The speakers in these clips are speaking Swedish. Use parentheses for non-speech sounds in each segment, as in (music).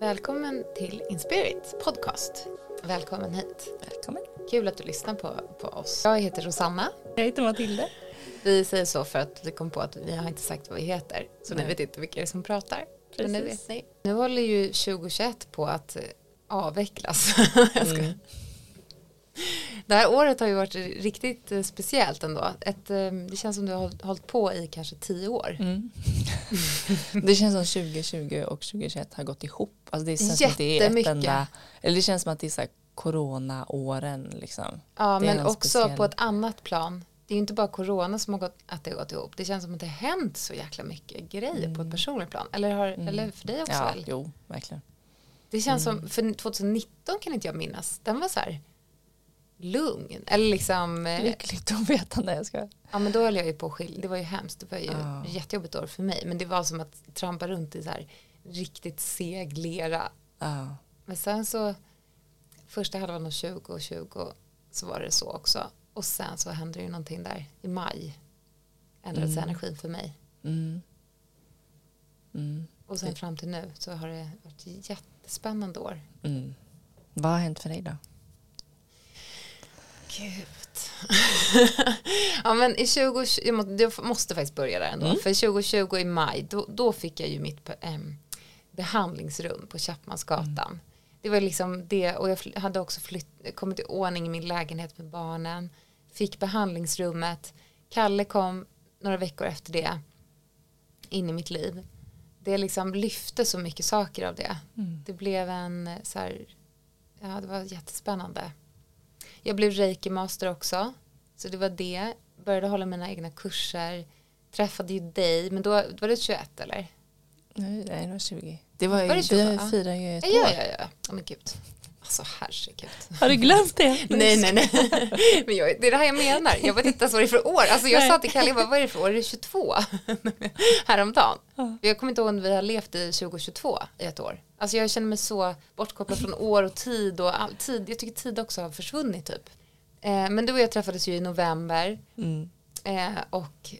Välkommen till Inspirit podcast. Välkommen hit. Välkommen. Kul att du lyssnar på, på oss. Jag heter Rosanna. Jag heter Matilda. Vi säger så för att vi kom på att vi har inte sagt vad vi heter. Så Nej. ni vet inte vilka det är som pratar. Men nu Precis. vet ni. Nu håller ju 2021 på att eh, avvecklas. (laughs) Mm. Det här året har ju varit riktigt eh, speciellt ändå. Ett, eh, det känns som du har hållit på i kanske tio år. Mm. (laughs) det känns som 2020 och 2021 har gått ihop. Alltså det känns som att det är ett enda, eller det känns som att det är så här corona-åren liksom. Ja, Det men en också speciell- på ett annat plan. Det är inte bara corona som har gått, att det har gått ihop. Det känns som att det har hänt så jäkla mycket grejer på ett personligt plan. Eller, har, eller för dig också Mm. Ja, väl? jo, verkligen. Det känns Mm. som, för 2019 kan inte jag minnas, den var så här lugn. Eller liksom, eh, Lyckligt och vetande, jag ska. ja men då höll jag ju på att skilja, det var ju hemskt, det var ju ett jättejobbigt år för mig. Men det var som att trampa runt i så här riktigt seg lera. Ja. Men sen så, första halvan av 2020 så var det så också. Och sen så hände ju någonting där i maj. Ändrade sig Mm. energin för mig. Mm. Mm. Och sen fram till nu så har det varit jättespännande år. Mm. Vad har hänt för dig då? Gud. (laughs) ja men i 20, jag må- jag måste faktiskt börja där ändå. Mm. För 2020 i maj, då, då fick jag ju mitt em, behandlingsrum på Chapmansgatan. Det var liksom det, och jag hade också flytt, kommit i ordning i min lägenhet med barnen. Fick behandlingsrummet. Kalle kom några veckor efter det in i mitt liv. Det liksom lyfte så mycket saker av det. Mm. Det blev en eh, så här, ja det var jättespännande. Jag blev reiki-master också. Så det var det. Började hålla mina egna kurser. Träffade ju dig, men då var det 21 eller? Nej, det var 20. Det var Var det 20? vi Ja. firar ju ett Ja, år. ja, ja. ja men gud. Alltså herregud. Har du glömt det? Nej, nej, nej. Men jag, det är det här jag menar. Jag vet inte ens vad det är för år. Alltså jag Nej. sa till Kalle, jag bara, vad är det för år? Är det 22? (laughs) Häromdagen. Ja. Jag kommer inte ihåg om vi har levt i 2022 i ett år. Alltså jag känner mig så bortkopplad från år och tid och all tid. Jag tycker tid också har försvunnit typ. Eh, men du och jag träffades ju i november Mm. eh, och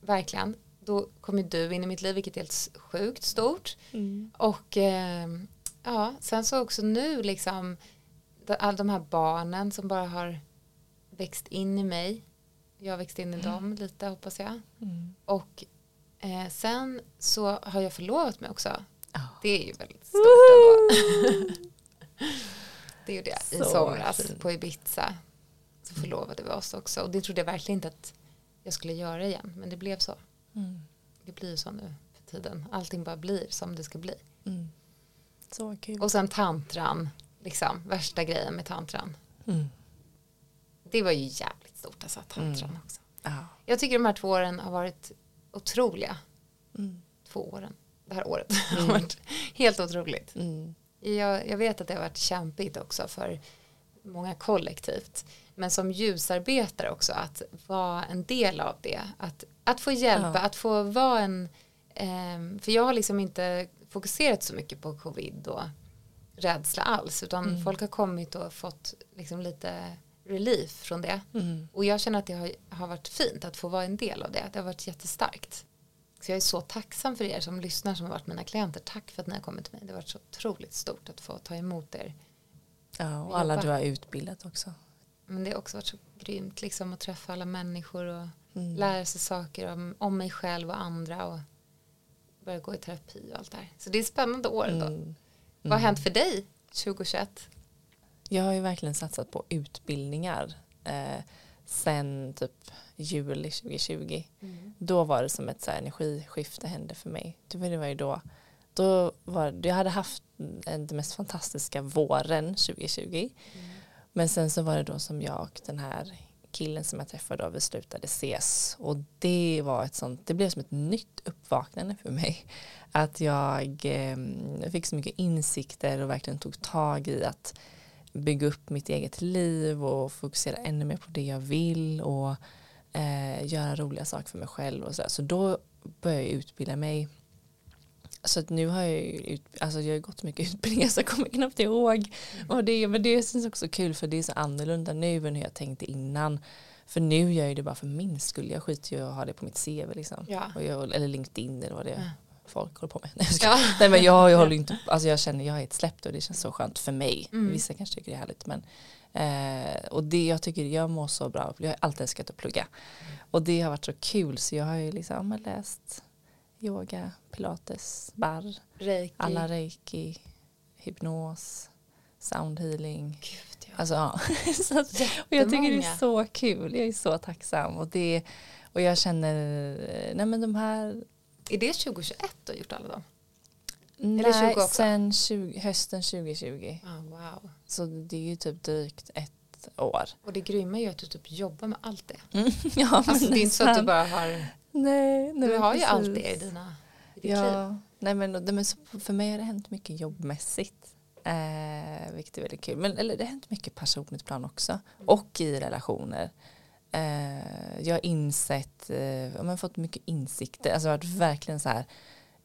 verkligen, då kom ju du in i mitt liv vilket är helt sjukt stort. Mm. Och eh, ja, sen så också nu liksom alla de här barnen som bara har växt in i mig. Jag har växt in i dem lite hoppas jag. Mm. Och eh, sen så har jag förlovat mig också. Ja. Det är ju väldigt stort ändå. det är ju det i somras fint. på Ibiza. Så förlovade vi oss också. Och det trodde jag verkligen inte att jag skulle göra igen. Men det blev så. Mm. Det blir så nu för tiden. Allting bara blir som det ska bli. Så kul. Och sen tantran, liksom, värsta grejen med tantran. Mm. Det var ju jävligt stort alltså, tantran Mm. också. Ja. Jag tycker de här två åren har varit otroliga. Mm. Två åren. Det här året (laughs) har Mm. varit helt otroligt. Mm. Jag, jag vet att det har varit kämpigt också för många kollektivt. Men som ljusarbetare också att vara en del av det. Att, att få hjälpa, Ja. att få vara en... ehm, för jag har liksom inte fokuserat så mycket på covid och rädsla alls. Utan Mm. folk har kommit och fått liksom lite relief från det. Mm. Och jag känner att det har, har varit fint att få vara en del av det. Det har varit jättestarkt. Så jag är så tacksam för er som lyssnar som har varit mina klienter. Tack för att ni har kommit till mig. Det har varit så otroligt stort att få ta emot er. Ja, och alla du har utbildat också. Men det har också varit så grymt liksom att träffa alla människor och Mm. lära sig saker om, om mig själv och andra och börja gå i terapi och allt det här. Så det är spännande år ändå. Mm. Vad har hänt för dig 2021? Jag har ju verkligen satsat på utbildningar eh, sen typ juli 2020. Då var det som ett så här, energiskifte hände för mig. Det var, ju då. då var, jag hade haft den mest fantastiska våren 2020. Men sen så var det då som jag och den här killen som jag träffade då vi slutade ses. Och det var ett sånt, det blev som ett nytt uppvaknande för mig. Att jag eh, fick så mycket insikter och verkligen tog tag i att bygga upp mitt eget liv och fokusera ännu mer på det jag vill och eh, göra roliga saker för mig själv och så, så då började jag utbilda mig så att nu har jag ju ut, alltså jag har gått mycket (laughs) utbildningar så jag kommer knappt ihåg. Och det, men det känns också kul för det är så annorlunda nu än hur jag tänkte innan. För nu gör jag det bara för min skull. Jag skiter ju i att ha det på mitt CV liksom. Ja. Jag, eller LinkedIn eller vad det Ja. folk håller på med. (laughs) Nej, skojar. Nej men jag, jag håller inte, alltså jag känner jag är ett släppt och det känns så skönt för mig. Mm. Vissa kanske tycker det är härligt men eh, och det jag tycker jag mår så bra, jag har alltid älskat att plugga. Och det har varit så kul så jag har ju liksom ja, läst yoga, pilates, barr, Reiki. alla reiki, hypnos, sound healing. Gud, ja. Alltså, ja. (laughs) så att, och jag tycker det är så kul, jag är så tacksam och, det, och jag känner, eh, nej men de här Är det 2021 du har gjort alla dem? Nej, 20 också? sen 20, hösten 2020. Ah, wow. Så det är ju typ drygt ett år. Och det grymma är ju att du typ jobbar med allt det. (laughs) ja, Alltså det är inte så att du bara har, Nej, nej, du har ju allt precis. det i dina i ditt liv. Ja, nej men, men för mig har det hänt mycket jobbmässigt. Eh, vilket är väldigt kul. Men eller, det har hänt mycket personligt plan också. Och i relationer. Eh, jag har insett, eh, jag har fått mycket insikter. Alltså det har varit verkligen så här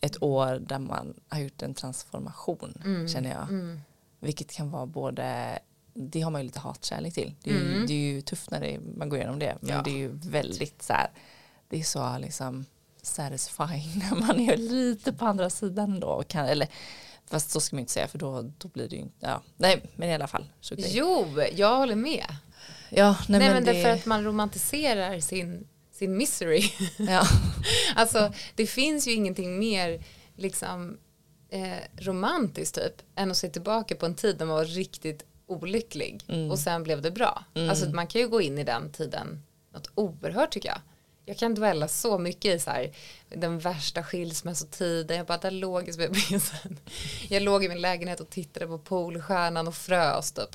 ett år där man har gjort en transformation Mm. känner jag. Mm. Vilket kan vara både, det har man ju lite hatkärlek till. Det är, ju, Mm. det är ju tufft när det, man går igenom det. Men Ja. det är ju väldigt så här, det är så liksom satisfying när man är lite på andra sidan då. och Kan, eller, fast så ska man inte säga för då, då blir det ju inte, ja, nej men i alla fall. Jo, jag håller med. ja, nej, Nej, men, men det, därför att man romantiserar sin, sin misery. ja, (laughs) alltså det finns ju ingenting mer liksom eh, romantiskt typ än att se tillbaka på en tid där man var riktigt olycklig Mm. och sen blev det bra. Mm. Alltså man kan ju gå in i den tiden något oerhört tycker jag. Jag kan dvälla så mycket i så här, den värsta skilsmässotiden. Jag bara, där låg jag, jag, låg i min lägenhet och tittade på Polstjärnan och frös typ.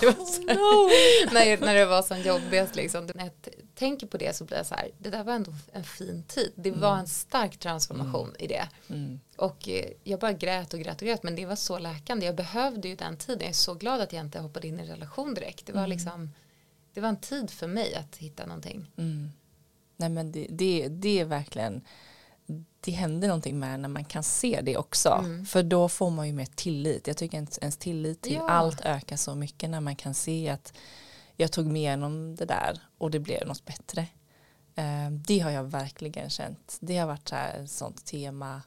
det var så här, när, när det var som jobbigast liksom. När jag tänker på det så blir jag så här, det där var ändå en fin tid. Det var en stark transformation i det. mm, Och eh, jag bara grät och grät och grät men det var så läkande. Jag behövde ju den tiden. Jag är så glad att jag inte hoppade in i en relation direkt. Det var liksom, det var en tid för mig att hitta någonting. mm. Nej men det, det, det är verkligen det händer någonting med när man kan se det också. Mm. För då får man ju mer tillit. Jag tycker ens, ens tillit till Ja. allt ökar så mycket när man kan se att jag tog mig igenom det där och det blev något bättre. Eh, det har jag verkligen känt. Det har varit så här, sånt tema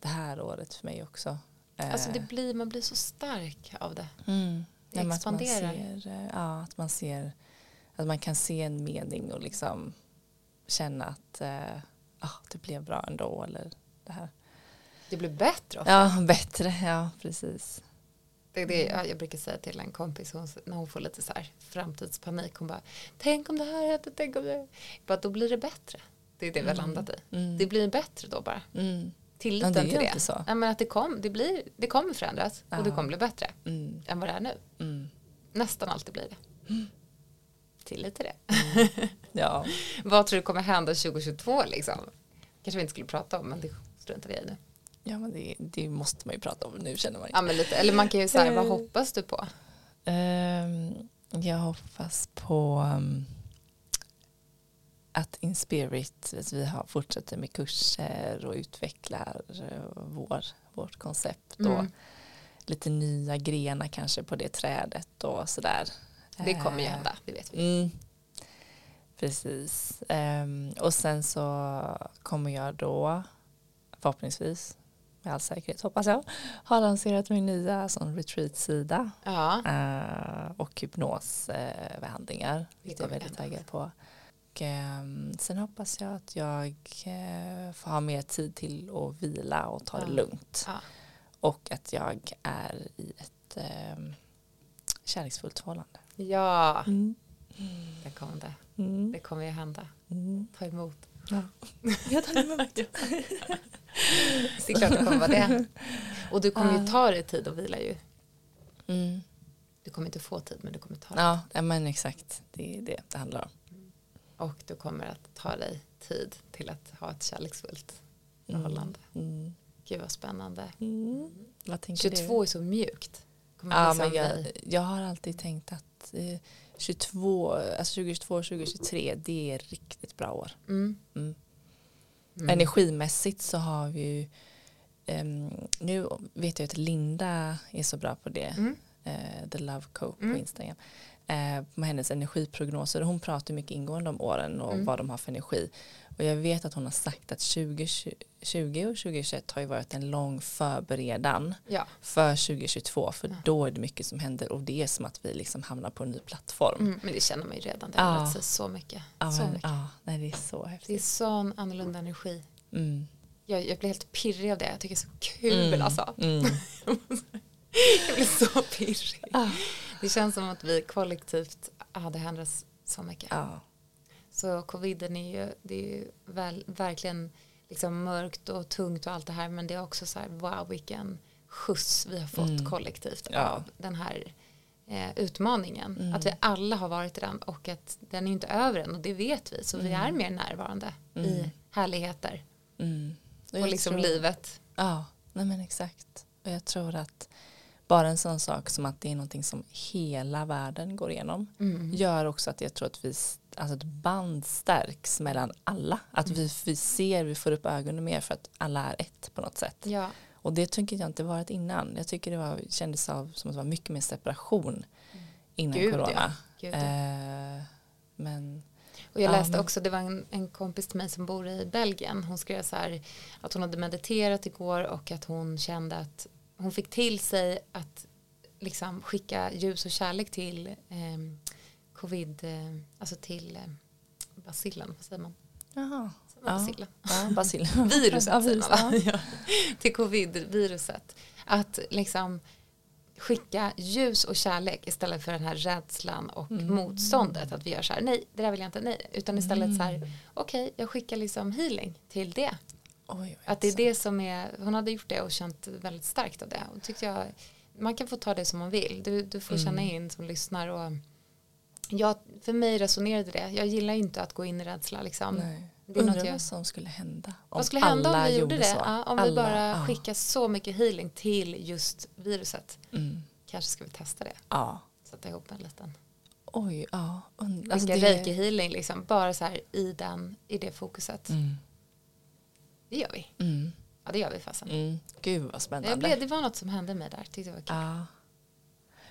det här året för mig också. Alltså det blir, man blir så stark av det. mm. det men att man expanderar. ser, ja, att man ser att man kan se en mening och liksom känna att eh, ah, det blev bra ändå eller det här. Det blir bättre ofta. Ja, bättre, ja precis. Det, det, ja, jag brukar säga till en kompis hon, när hon får lite så här framtidspanik. Hon bara, tänk om det här hände, tänk om det. Jag Bara, då blir det bättre. Det är det vi har Mm. landat i. Mm. Det blir bättre då bara. Mm. Tilliten Ja, det till det. inte så. Ja, men att det, kom, det, blir, det kommer förändras och det Ja. kommer bli bättre Mm. än vad det är nu. Mm. Nästan alltid blir det. Till det. Ja. (laughs) Vad tror du kommer hända 2022 liksom? Kanske vi inte skulle prata om men det struntar vi i nu. ja, men det, det måste man ju prata om nu känner man ju. Ja, men lite, eller man kan ju säga, vad Eh. hoppas du på? Ehm, jag hoppas på um, att Inspirit, att vi har, fortsätter med kurser och utvecklar eh, vår, vårt koncept och Mm. lite nya grenar kanske på det trädet och sådär. Det kommer ju hända, det vet vi. Mm, precis. Ehm, och sen så kommer jag då förhoppningsvis med all säkerhet hoppas jag ha lanserat min nya sån retreat-sida Ja, eh, och hypnosbehandlingar vilket jag är väldigt taggad på. Och, ehm, sen hoppas jag att jag eh, får ha mer tid till att vila och ta det Ja. lugnt. Ja. Och att jag är i ett um, kärleksfullt förhållande. Ja Mm. det kommer det. Mm. Det kommer ju hända. Mm. Ta emot. Ja. Jag tar emot. (laughs) Det är klart det kommer vara det. Och du kommer ju ta dig tid att vila ju. Mm. Du kommer inte få tid men du kommer ta dig. Ja, ja, men exakt. Det är det det handlar om. Och du kommer att ta dig tid till att ha ett kärleksfullt Mm. förhållande. Mm. Gud vad spännande. Mm. Vad tänker 22 är så mjukt. Ja, liksom men jag, jag har alltid tänkt att eh, 22, alltså 2022 och 2023 det är riktigt bra år. Mm. Mm. Mm. Energimässigt så har vi ju ehm, nu vet jag att Linda är så bra på det. Eh, The Love Co på Mm. Instagram. eh, med hennes energiprognoser. Hon pratar mycket ingående om åren och Mm. vad de har för energi. Och jag vet att hon har sagt att 2020 och 2021 har ju varit en lång förberedan Ja. för 2022 för Ja. då är det mycket som händer och det är som att vi liksom hamnar på en ny plattform. Mm, men det känner man ju redan. Det har Ja. sig så mycket. Ja, så men, mycket. ja, nej, det är så Det är häftigt. sån annorlunda energi. Mm. Jag, jag blir helt pirrig av det. Jag tycker det är så kul Mm. alltså. Mm. (laughs) Jag blir så pirrig. Ah. Det känns som att vi kollektivt hade ändrats så mycket. Ja. Så coviden är ju, det är ju väl, verkligen liksom mörkt och tungt och allt det här men det är också så här wow vilken skjuts vi har fått Mm. kollektivt Ja. av den här eh, utmaningen. Mm. Att vi alla har varit i den och att den är inte över än och det vet vi så vi Mm. är mer närvarande Mm. i härligheter Mm. och liksom tror- livet. Ja, nej men exakt. Och jag tror att bara en sån sak som att det är någonting som hela världen går igenom Mm. gör också att jag tror att vi, alltså ett band stärks mellan alla. Att vi, vi ser, vi får upp ögonen mer för att alla är ett på något sätt. Ja, Och det tycker jag inte varit innan. Jag tycker det var, kändes av, som att det var mycket mer separation innan Gud, corona. ja. Eh, men Och jag Ja, läste också, det var en, en kompis till mig som bor i Belgien. Hon skrev så här att hon hade mediterat igår och att hon kände att hon fick till sig att liksom skicka ljus och kärlek till eh, covid, eh, alltså till eh, bacillen, vad säger man? jaha. Man Ja. (laughs) Viruset ja, säger virus, man va? (laughs) Till covid-viruset. Att liksom skicka ljus och kärlek istället för den här rädslan och Mm. motståndet. Att vi gör så här, nej det där vill jag inte, nej. Utan istället så här, Mm. okej jag skickar liksom healing till det. Oj, Att det är det som är, hon hade gjort det och känt väldigt starkt av det. Och tyckte jag, man kan få ta det som man vill. Du, du får känna Mm. in som lyssnar. Och jag, för mig resonerade det. Jag gillar inte att gå in i rädsla. Liksom. Nej. Det är Undrar jag- vad som skulle hända om Vad skulle hända om alla vi gjorde det? Ja, om vi Alla, bara ja. skickar så mycket healing till just viruset. Mm. Kanske ska vi testa det. Ja. Sätta ihop en liten. Oj, ja. Und- Skicka alltså det- reiki healing liksom. Bara så här i, den, i det fokuset. Mm. Det gör vi. Mm. Ja det gör vi fasen. Mm. Gud vad spännande. Blev, det var något som hände mig där. Tyckte det var kul. ja.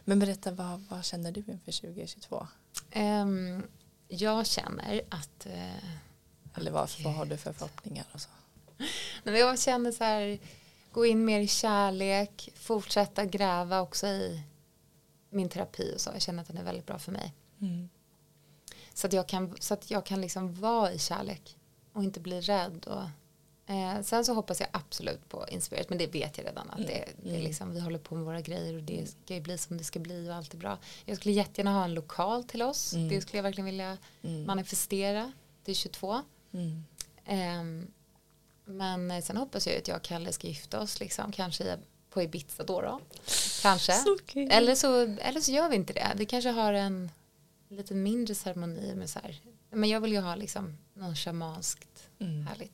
Men berätta, vad, vad känner du inför 2022? Ehm, jag känner att eh, Eller vad, vad har du för förhoppningar? Och så? (laughs) nej, men jag känner så här gå in mer i kärlek, fortsätta gräva också i min terapi och så. Jag känner att den är väldigt bra för mig. Mm. Så att jag kan, så att jag kan liksom vara i kärlek och inte bli rädd. Och, eh, sen så hoppas jag absolut på Inspirit, men det vet jag redan att Mm. det, det är Mm. liksom, vi håller på med våra grejer och det ska ju bli som det ska bli och allt är bra. Jag skulle jättegärna ha en lokal till oss, Mm. det skulle jag verkligen vilja Mm. manifestera till 22. Mm. Ehm, men eh, sen hoppas jag att jag och Kalle ska gifta oss liksom, kanske på Ibiza då. då. Kanske. Så. Eller så, eller så gör vi inte det. Vi kanske har en lite mindre ceremoni med så här. Men jag vill ju ha liksom något shamanskt Mm. härligt.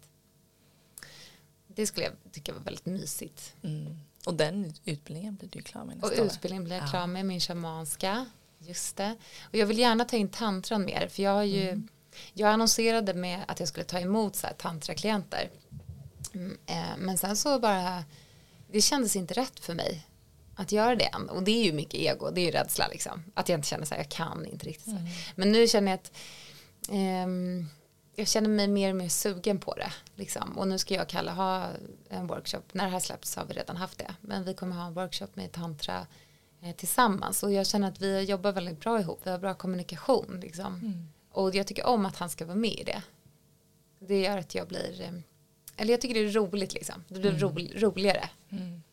Det skulle jag tycka var väldigt mysigt. Mm. Och den utbildningen blir du klar med nästa Och utbildningen blir jag Ja. klar med, min shamanska. Just det. Och jag vill gärna ta in tantran mer. För jag har ju, Mm. jag annonserade med att jag skulle ta emot så här tantraklienter. Mm, eh, men sen så bara, det kändes inte rätt för mig att göra det än. Och det är ju mycket ego, det är ju rädsla liksom. Att jag inte känner så här, jag kan inte riktigt så. Mm. Men nu känner jag att ehm, jag känner mig mer och mer sugen på det. Liksom. Och nu ska jag och Kalle ha en workshop. När det här släpps har vi redan haft det. Men vi kommer ha en workshop med tantra eh, tillsammans. Och jag känner att vi jobbar väldigt bra ihop. Vi har bra kommunikation. Liksom. Mm. Och jag tycker om att han ska vara med i det. Det gör att jag blir, eh, eller jag tycker det är roligt liksom. Det blir Mm. ro, roligare. Mm.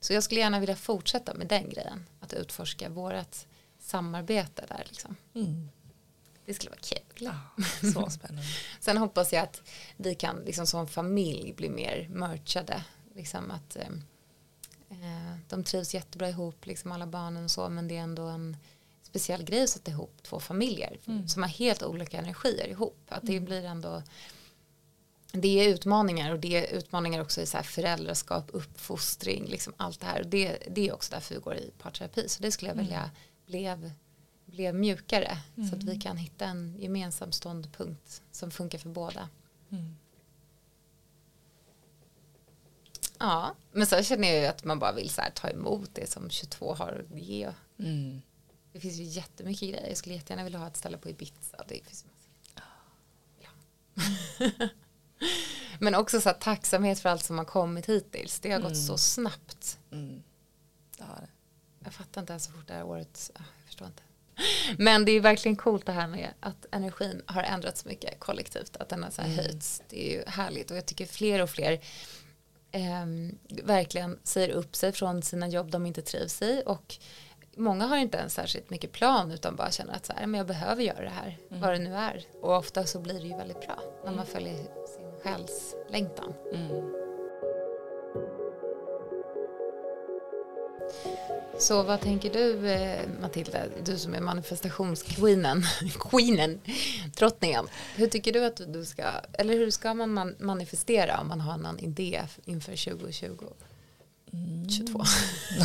Så jag skulle gärna vilja fortsätta med den grejen. Att utforska vårt samarbete där liksom. Mm. Det skulle vara kul. Ja, så (laughs) spännande. Sen hoppas jag att vi kan liksom som familj bli mer merchade. Liksom att eh, eh, de trivs jättebra ihop, liksom alla barnen och så, men det är ändå en speciell grej att sätta ihop två familjer Mm. som har helt olika energier ihop. Att det Mm. blir ändå det är utmaningar och det är utmaningar också i så här föräldraskap, uppfostring, liksom allt det här. Och det, det är också därför vi går i parterapi. Så det skulle jag Mm. vilja blev, blev mjukare så att Mm. vi kan hitta en gemensam ståndpunkt som funkar för båda. Mm. Ja, men så känner jag ju att man bara vill så här ta emot det som 22 har att ge. Mm. Det finns ju jättemycket grejer. Jag skulle jättegärna vilja ha ett ställe på Ibiza. Det finns massa. Ja. (laughs) Men också så här, tacksamhet för allt som har kommit hittills. Det har gått så snabbt. Mm. Det har det. Jag fattar inte ens så fort det här året. ah, Jag förstår inte. Men det är verkligen coolt det här med att energin har ändrats mycket kollektivt. Att den har så här höjts. Det är ju härligt. Och jag tycker fler och fler ehm, verkligen säger upp sig från sina jobb de inte trivs i. Och många har inte ens särskilt mycket plan utan bara känner att så här, men jag behöver göra det här. Vad det nu är. Och ofta så blir det ju väldigt bra. När man följer sin själs längtan. Mm. Så vad tänker du eh, Matilda, du som är manifestationsqueenen, (laughs) queenen, drottningen. Hur tycker du att du ska, eller hur ska man man manifestera om man har någon idé inför 2020? 22. (laughs)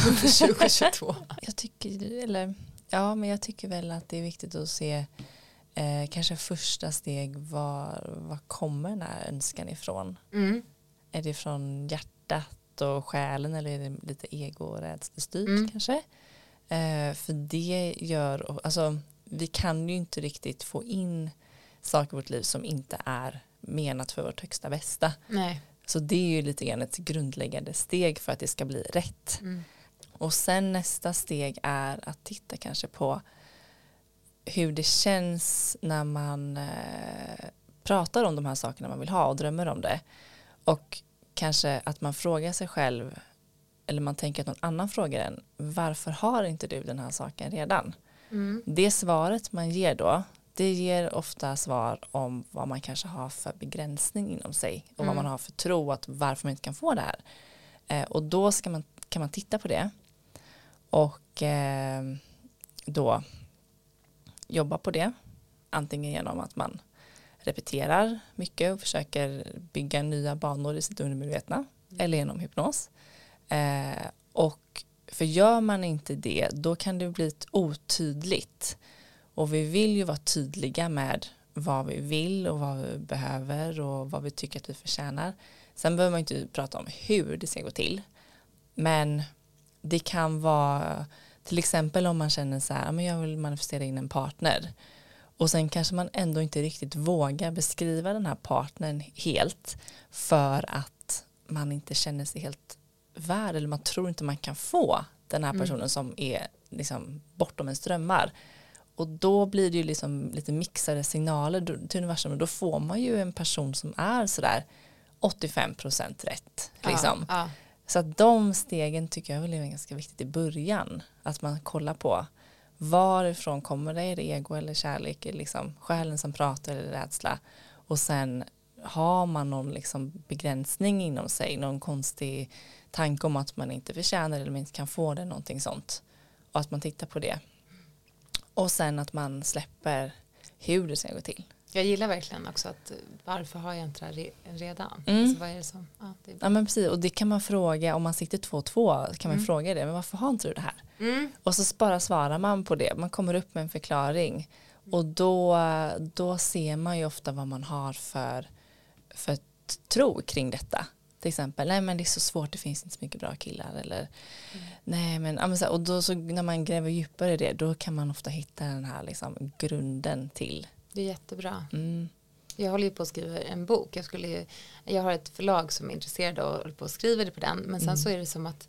inför 2022. (laughs) Jag tycker, eller, ja, men jag tycker väl att det är viktigt att se eh, kanske första steg var, var kommer den här önskan ifrån? Mm. Är det från hjärtat och själen eller är det lite ego och rädslestyrt Mm. kanske? Eh, för det gör, alltså vi kan ju inte riktigt få in saker i vårt liv som inte är menat för vårt högsta bästa. Nej. Så det är ju lite grann ett grundläggande steg för att det ska bli rätt. Mm. Och sen nästa steg är att titta kanske på hur det känns när man eh, pratar om de här sakerna man vill ha och drömmer om det. Och kanske att man frågar sig själv eller man tänker att någon annan frågar en varför har inte du den här saken redan? Mm. Det svaret man ger då det ger ofta svar om vad man kanske har för begränsning inom sig och vad Mm. man har för tro att varför man inte kan få det här. Eh, och då ska man, kan man titta på det och eh, då jobba på det. Antingen genom att man repeterar mycket och försöker bygga nya banor i sitt undermedvetna eller genom hypnos. Eh, och för gör man inte det då kan det bli otydligt och vi vill ju vara tydliga med vad vi vill och vad vi behöver och vad vi tycker att vi förtjänar. Sen behöver man inte prata om hur det ska gå till. Men det kan vara till exempel om man känner så här, "Ja, men jag vill manifestera in en partner. Och sen kanske man ändå inte riktigt vågar beskriva den här partnern helt för att man inte känner sig helt värd eller man tror inte man kan få den här personen som är liksom bortom ens drömmar. Och då blir det ju liksom lite mixade signaler till universum och då får man ju en person som är sådär 85% rätt. Liksom. Ja, Så att de stegen tycker jag väl är ganska viktigt i början. Att man kollar på varifrån kommer det, är det ego eller kärlek, är det liksom själen som pratar eller rädsla. Och sen har man någon liksom begränsning inom sig, någon konstig tanke om att man inte förtjänar eller inte kan få det, någonting sånt. Och att man tittar på det. Och sen att man släpper hur det ska gå till. Jag gillar verkligen också att eh, varför har jag inte det här re- redan? Mm. Alltså, vad är det som, ja, det är. Ja men precis, och det kan man fråga, om man sitter två och två kan man Mm. fråga det, men varför har inte du det här? Mm. Och så bara svarar man på det, man kommer upp med en förklaring och då, då ser man ju ofta vad man har för, för tro kring detta. Till exempel, nej men det är så svårt, det finns inte så mycket bra killar eller nej men, och då så när man gräver djupare i det då kan man ofta hitta den här liksom grunden till. Det är jättebra. Mm. Jag håller ju på att skriva en bok. Jag, skulle ju, jag har ett förlag som är intresserade och håller på att skriva det på den. Men sen Mm. så är det som att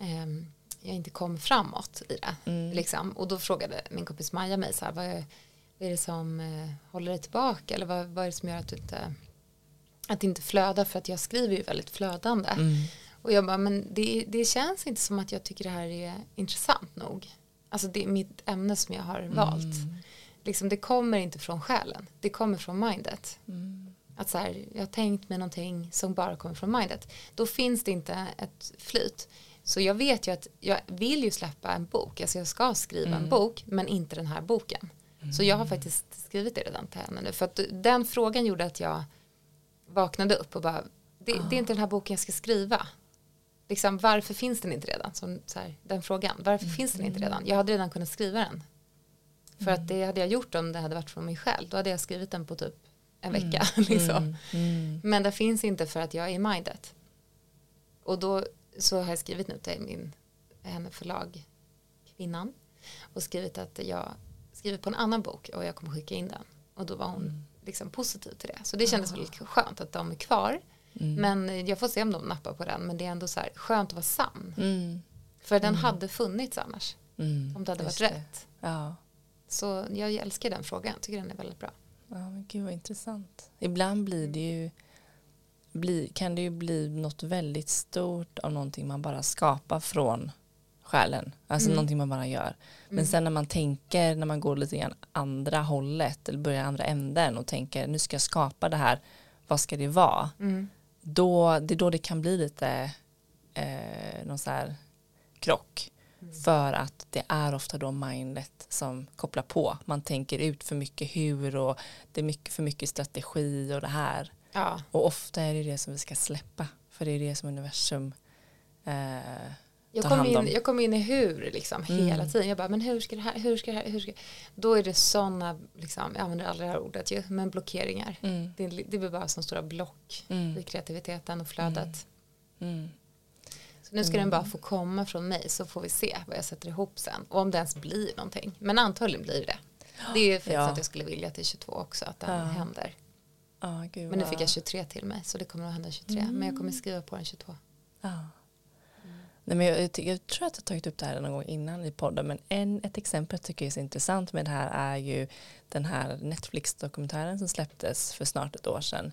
ehm, jag inte kommer framåt i det. Mm. Liksom. Och då frågade min kompis Maja mig så här, vad är, vad är det som eh, håller dig tillbaka? Eller vad, vad är det som gör att du inte, att inte flödar? För att jag skriver ju väldigt flödande. Mm. Och jag bara, men det, det känns inte som att jag tycker det här är intressant nog. Alltså det är mitt ämne som jag har valt. Mm. Liksom, det kommer inte från själen, det kommer från mindet. Mm. Att så här, jag har tänkt mig någonting som bara kommer från mindet. Då finns det inte ett flyt. Så jag vet ju att jag vill ju släppa en bok, alltså jag ska skriva en bok, men inte den här boken. Så jag har faktiskt skrivit det redan till henne nu. För att den frågan gjorde att jag vaknade upp och bara, det, det är inte den här boken jag ska skriva. Liksom, varför finns den inte redan? Som, så här, den frågan, varför finns den inte redan? Jag hade redan kunnat skriva den. För att det hade jag gjort om det hade varit från mig själv. Då hade jag skrivit den på typ en vecka. (laughs) Liksom. Mm. Mm. Men det finns inte för att jag är i mindet. Och då så har jag skrivit nu till min henne förlag kvinnan. och skrivit att jag skriver på en annan bok och jag kommer skicka in den. Och då var hon Mm. liksom positiv till det. Så det kändes väldigt skönt att de är kvar. Mm. Men jag får se om de nappar på den. Men det är ändå så här skönt att vara sann. Mm. För den hade funnits annars. Mm. Om det hade varit Just det. rätt. Ja. Så jag älskar den frågan. Jag tycker den är väldigt bra. ja, men gud vad intressant. Ibland blir det ju bli, kan det ju bli något väldigt stort av någonting man bara skapar från själen. Alltså Mm. någonting man bara gör. Men sen när man tänker, när man går lite grann andra hållet eller börjar andra änden och tänker nu ska jag skapa det här, vad ska det vara? Mm. Då, det är då det kan bli lite eh, någon så här krock. För att det är ofta då mindet som kopplar på. Man tänker ut för mycket hur och det är mycket för mycket strategi och det här. Ja, Och ofta är det det som vi ska släppa. För det är det som universum eh, jag kom, hand om. in, jag kom in i hur liksom Mm. hela tiden. Jag bara, men hur ska det här, hur ska det här, hur ska Då är det sådana, liksom, jag använder aldrig det här ordet ju, men blockeringar. mm, Det, det blir bara som stora block i mm, kreativiteten och flödet. Mm, Så nu ska Mm. den bara få komma från mig så får vi se vad jag sätter ihop sen. Och om det ens blir någonting. Men antagligen blir det. Det är ju faktiskt Ja. att jag skulle vilja till 22 också att det Ja. händer. Gud Men nu fick jag 23 till mig så det kommer att hända 23. Men jag kommer skriva på den 22. Ja. Nej, men jag, jag, jag tror att jag tagit upp det här någon gång innan i podden men en, ett exempel jag tycker är så intressant med det här är ju den här Netflix-dokumentären som släpptes för snart ett år sedan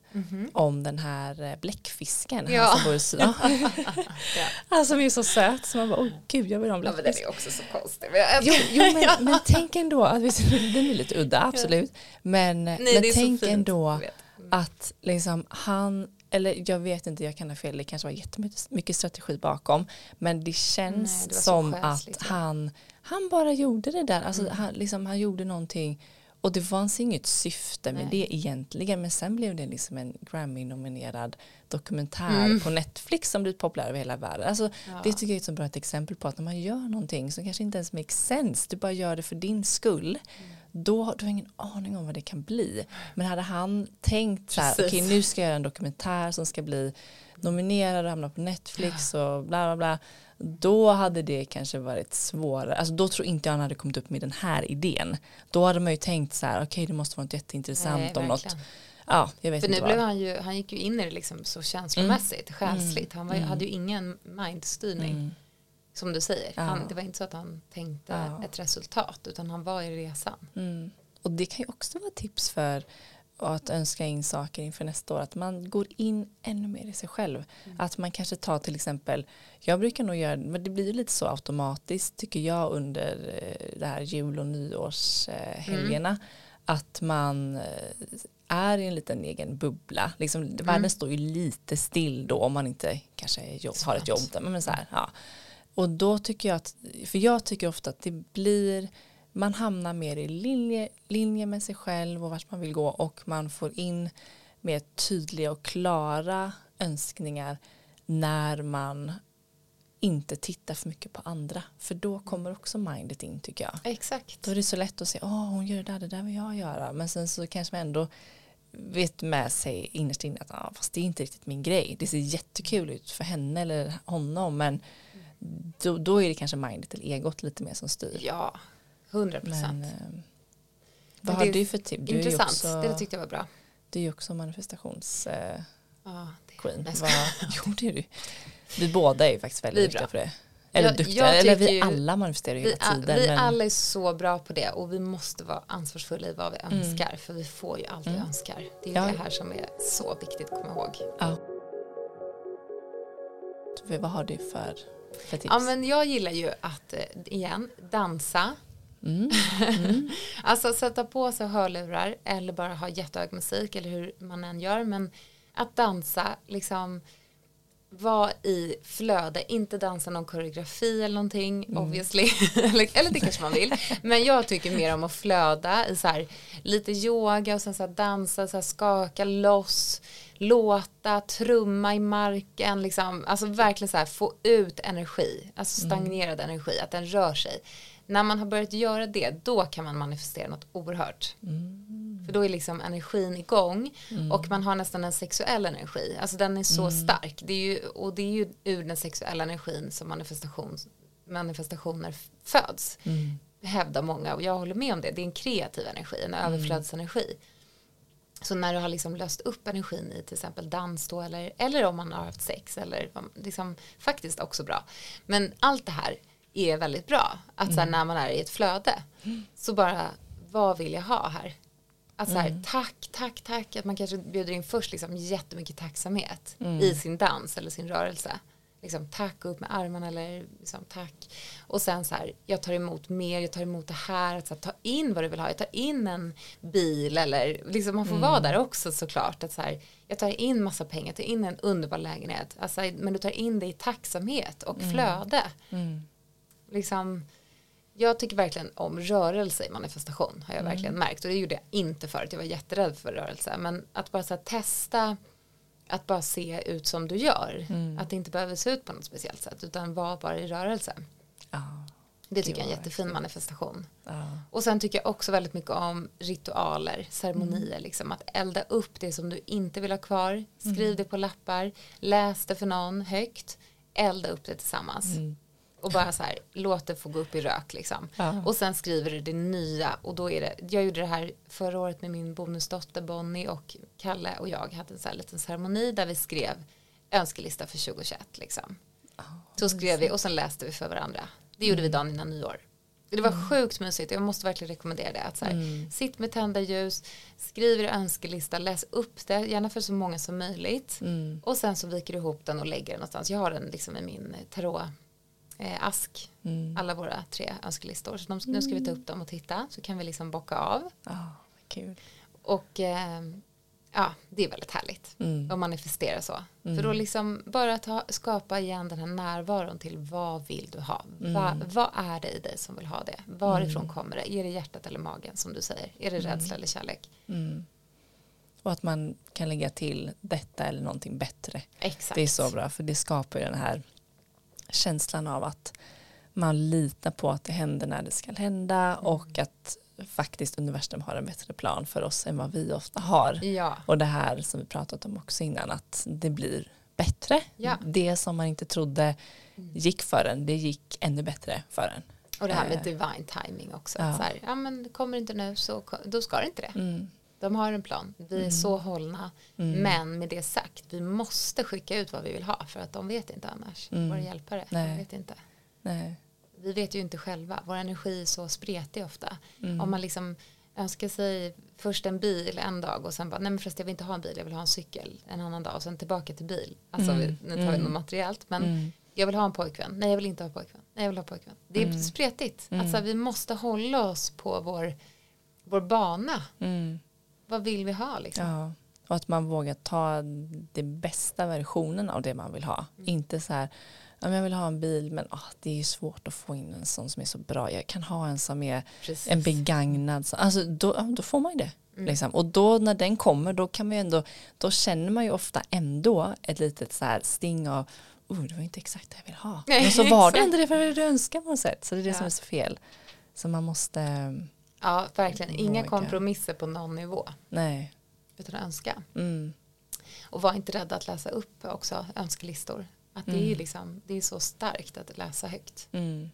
om den här eh, bläckfisken Ja. han som bor i Syd- Ja. (laughs) Han som är så söt så man bara åh gud jag vill ha en Ja, men den bläckfisk. är också så konstig. Jag, Jo, jo men, (laughs) men tänk ändå, att (laughs) den är lite udda absolut men, Nej, men tänk ändå jag. Mm. att liksom han, eller jag vet inte, jag kan ha fel, det kanske var jättemycket mycket strategi bakom, men det känns Nej, det som att han, han bara gjorde det där, alltså Mm. han, liksom, han gjorde någonting och det fanns inget syfte med Nej. det egentligen, men sen blev det liksom en Grammy-nominerad dokumentär Mm. på Netflix som blivit populär över hela världen. Alltså, Ja. Det tycker jag är ett så bra exempel på att när man gör någonting som kanske inte ens makes sense, du bara gör det för din skull, Mm. Då har du ingen aning om vad det kan bli. Men hade han tänkt så här, okej Precis. nu ska jag göra en dokumentär som ska bli nominerad och hamna på Netflix och bla bla bla. Då hade det kanske varit svårare. Alltså då tror inte jag han hade kommit upp med den här idén. Då hade man ju tänkt så här, okej det måste vara något jätteintressant Nej, om något. Ja, jag vet För inte nu blev han ju, han gick ju in i det liksom så känslomässigt, själsligt. Han var, Mm. hade ju ingen mindstyrning. Mm. Som du säger, Ja. han, det var inte så att han tänkte Ja. ett resultat utan han var i resan. Mm. Och det kan ju också vara tips för att önska in saker inför nästa år. Att man går in ännu mer i sig själv. Att man kanske tar till exempel, jag brukar nog göra, men det blir lite så automatiskt tycker jag under eh, det här jul och nyårshelgerna. Att man eh, är i en liten egen bubbla. Liksom, Världen står ju lite still då om man inte kanske jobb, har ett jobb. Men så här, ja. Och då tycker jag att, för jag tycker ofta att det blir, man hamnar mer i linje, linje med sig själv och vart man vill gå och man får in mer tydliga och klara önskningar när man inte tittar för mycket på andra. För då kommer också mindet in tycker jag. Exakt. Då är det så lätt att säga, åh hon gör det där, det där vill jag göra. Men sen så kanske man ändå vet med sig innerst inne att ah, fast det är inte riktigt min grej. Det ser jättekul ut för henne eller honom men då, då är det kanske mindet eller egot lite mer som styr. Ja, hundra procent. eh, vad har du för tips? Intressant, också, det tyckte jag var bra. du är ju också manifestationsqueen. Ja, det, queen. Vad- (laughs) jo det är du. Vi båda är ju faktiskt väldigt Vi duktiga på det. Eller Jag- duktiga, jag eller vi alla manifesterar ju vi, hela tiden. vi men, alla är så bra på det och vi måste vara ansvarsfulla i vad vi Mm. önskar för vi får ju allt vi Mm. önskar. Det är Ja. det här som är så viktigt att komma ihåg. ja. Vad har du för, för tips? Ja men jag gillar ju att, eh, igen, dansa. Mm. (laughs) Mm. Alltså sätta på sig hörlurar eller bara ha jättehög musik eller hur man än gör. Men att dansa, liksom vara i flöde, inte dansa någon koreografi eller någonting obviously. (laughs) eller, eller det kanske man vill. Men jag tycker mer om att flöda i så här, lite yoga och sen så dansa, så här skaka loss, låta, trumma i marken, liksom, alltså verkligen så här få ut energi, alltså stagnerad energi, att den rör sig. När man har börjat göra det, då kan man manifestera något oerhört. För då är liksom energin igång och man har nästan en sexuell energi. Alltså den är så stark. Det är ju, och det är ju ur den sexuella energin som manifestation, manifestationer föds. hävdar många och jag håller med om det. Det är en kreativ energi, en överflödsenergi. Så när du har liksom löst upp energin i till exempel dans då eller, eller om man har haft sex eller liksom, faktiskt också bra. Men allt det här är väldigt bra. Att så här, när man är i ett flöde så bara vad vill jag ha här? Att så här, mm. tack, tack, tack. Att man kanske bjuder in först liksom jättemycket tacksamhet mm. i sin dans eller sin rörelse. Liksom, tack upp med armarna eller liksom, tack. Och sen så här, jag tar emot mer, jag tar emot det här. Att så här, ta in vad du vill ha. Jag tar in en bil eller liksom, man får mm. vara där också såklart. Att så här, jag tar in massa pengar, jag tar in en underbar lägenhet. Alltså, men du tar in det i tacksamhet och mm. flöde. Mm. Liksom, jag tycker verkligen om rörelse i manifestation har jag mm. verkligen märkt och det gjorde jag inte förut, jag var jätterädd för rörelse men att bara så här, testa att bara se ut som du gör mm. att det inte behöver se ut på något speciellt sätt utan vara bara i rörelse ah, det tycker jag är en jättefin manifestation ah. och sen tycker jag också väldigt mycket om ritualer, ceremonier mm. liksom att elda upp det som du inte vill ha kvar skriv mm. det på lappar läs det för någon högt elda upp det tillsammans mm och bara så här, låt det få gå upp i rök liksom. Ja. Och sen skriver du det nya och då är det, jag gjorde det här förra året med min bonusdotter Bonnie och Kalle och jag hade en så här liten ceremoni där vi skrev önskelista för 2021 liksom. Oh, så skrev vi och sen läste vi för varandra. Det gjorde mm. vi dagen innan nyår. Det var mm. sjukt mysigt jag måste verkligen rekommendera det. Att så här, mm. Sitt med tända ljus, skriv er önskelista, läs upp det, gärna för så många som möjligt. Mm. Och sen så viker du ihop den och lägger den någonstans. Jag har den liksom i min tarot eh, ask, mm. alla våra tre önskelistor. Så de, nu ska vi ta upp dem och titta så kan vi liksom bocka av. Oh, kul. Och eh, ja, det är väldigt härligt mm. att manifestera så. Mm. För då liksom bara ta, skapa igen den här närvaron till vad vill du ha? Mm. Va, vad är det i dig som vill ha det? Varifrån mm. kommer det? Är det hjärtat eller magen som du säger? Är det mm. rädsla eller kärlek? Mm. Och att man kan lägga till detta eller någonting bättre. Exakt. Det är så bra för det skapar ju den här känslan av att man litar på att det händer när det ska hända mm. och att faktiskt universum har en bättre plan för oss än vad vi ofta har. Ja. Och det här som vi pratat om också innan att det blir bättre. Ja. Det som man inte trodde mm. gick för en, det gick ännu bättre för en. Och det här med eh. divine timing också. Ja. Så här, ja men kommer inte nu så då ska det inte det. Mm. De har en plan. Vi är mm. så hållna. Mm. Men med det sagt, vi måste skicka ut vad vi vill ha för att de vet inte annars. Mm. Våra hjälpare, Nej. vet inte. Nej. Vi vet ju inte själva. Vår energi är så spretig ofta. Mm. Om man liksom önskar sig först en bil en dag och sen bara, nej men förresten jag vill inte ha en bil, jag vill ha en cykel en annan dag och sen tillbaka till bil. Alltså mm. nu tar vi mm. något materiellt men mm. jag vill ha en pojkvän, nej jag vill inte ha pojkvän, nej jag vill ha pojkvän. Det är spretigt. Alltså vi måste hålla oss på vår, vår bana. Vad vill vi ha liksom? Ja. Och att man vågar ta den bästa versionen av det man vill ha. Mm. Inte så här, jag vill ha en bil men oh, det är svårt att få in en sån som är så bra. Jag kan ha en som är Precis. en begagnad. Alltså, då, då får man ju det. Mm. Liksom. Och då när den kommer då kan man ändå, då känner man ju ofta ändå ett litet så här sting av oh, det var inte exakt det jag vill ha. Men så var det ändå det för du önskar på något sätt. Så det är det ja. som är så fel. Så man måste Ja, verkligen. Inga våga. kompromisser på någon nivå. Nej. Utan önska. Mm. Och var inte rädda att läsa upp också önskelistor. Att det, är mm. liksom, det är så starkt att läsa högt. Mm.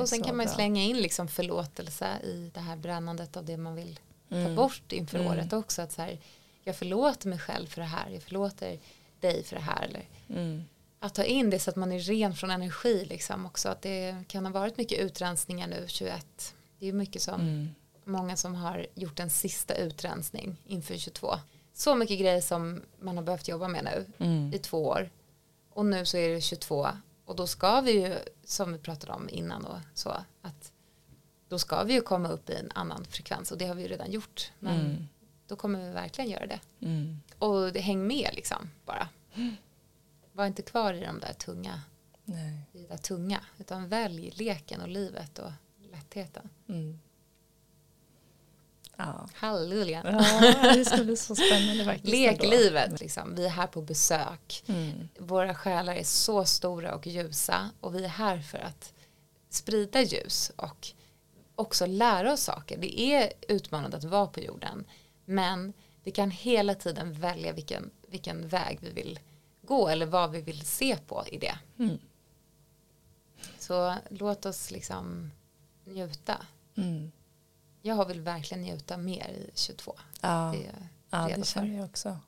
Och sen kan man ju slänga in liksom förlåtelse i det här brännandet av det man vill ta mm. bort inför mm. året också. Att så här, jag förlåter mig själv för det här. Jag förlåter dig för det här. Eller, mm. Att ta in det så att man är ren från energi liksom också. Att det kan ha varit mycket utrensningar nu 21 det är mycket som mm. många som har gjort en sista utrensning inför 22. Så mycket grejer som man har behövt jobba med nu mm. i två år. Och nu så är det 22 och då ska vi ju som vi pratade om innan och så att då ska vi ju komma upp i en annan frekvens och det har vi ju redan gjort. Men mm. då kommer vi verkligen göra det. Mm. Och det häng med liksom bara. Var inte kvar i de där tunga. Nej. I det där tunga. Utan välj leken och livet och lättheten. Mm. Ja. Halleluja. Ja, det ska bli så spännande faktiskt. Lek livet. Liksom. Vi är här på besök. Mm. Våra själar är så stora och ljusa och vi är här för att sprida ljus och också lära oss saker. Det är utmanande att vara på jorden men vi kan hela tiden välja vilken, vilken väg vi vill gå eller vad vi vill se på i det. Mm. Så låt oss liksom njuta. Mm. Jag har väl verkligen njuta mer i 22. Ja, Det ja det känner jag också.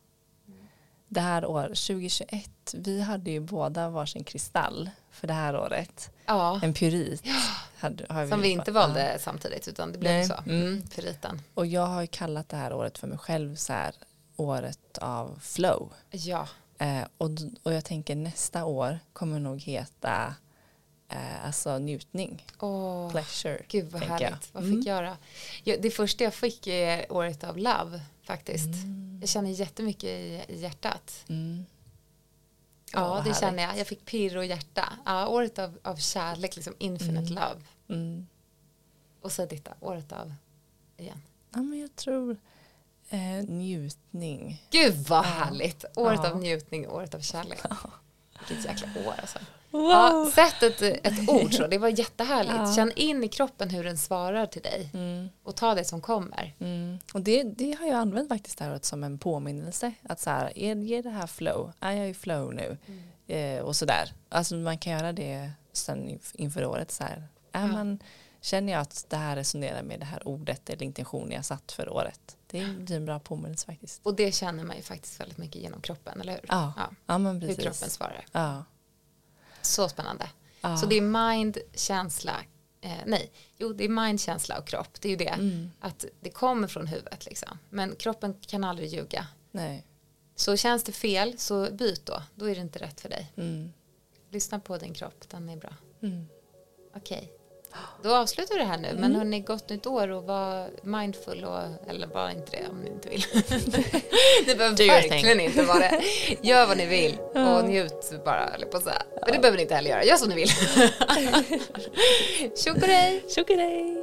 Det här år, 2021, vi hade ju båda varsin kristall för det här året. Ja, En pyrit. Hade, har som vi inte ja. valde samtidigt utan det blev Nej. så. Mm. Mm, för riten. Och jag har ju kallat det här året för mig själv så här året av flow. Ja, Eh, och, och jag tänker nästa år kommer nog heta eh, alltså njutning, Åh, pleasure. gud vad härligt. jag. Vad Mm. fick jag då? Ja, det första jag fick är året av love faktiskt. Mm. Jag känner jättemycket i, i hjärtat. Mm. Ja, vad det härligt. känner jag. Jag fick pirr och hjärta. Ja, året av, av kärlek, liksom infinite Mm. love. Mm. Och så detta, året av igen. Ja, men jag tror eh, njutning. Gud vad härligt! Året Ja. av njutning, året av kärlek. Vilket jäkla år alltså. Wow. Ja, sätt ett, ett ord så, det var jättehärligt. Ja. Känn in i kroppen hur den svarar till dig Mm. och ta det som kommer. Mm. Och det, det har jag använt faktiskt det här som en påminnelse. Att så här, är, ger det här flow? Är jag i flow nu? Eh, och sådär. Alltså man kan göra det sen inf- inför året. Så här. Är Ja. man, känner jag att det här resonerar med det här ordet eller intentionen jag satt för året? Det är, är en bra påminnelse faktiskt. Och det känner man ju faktiskt väldigt mycket genom kroppen, eller hur? Ja, ja. men hur precis. kroppen svarar. Ja. Så spännande. Ja. Så det är mind, känsla, eh, nej, jo det är mind, känsla och kropp. Det är ju det. Mm. Att det kommer från huvudet liksom. Men kroppen kan aldrig ljuga. Nej. Så känns det fel så byt då. Då är det inte rätt för dig. Mm. Lyssna på din kropp, den är bra. Mm. Okej. Då avslutar vi det här nu. Men Mm. hörni, gott nytt år och var mindful och, eller bara inte det om ni inte vill. (laughs) ni behöver Do verkligen inte vara det. Gör vad ni vill (laughs) och njut bara, eller på så här. Men det behöver ni inte heller göra. Gör som ni vill. Tjo på dig!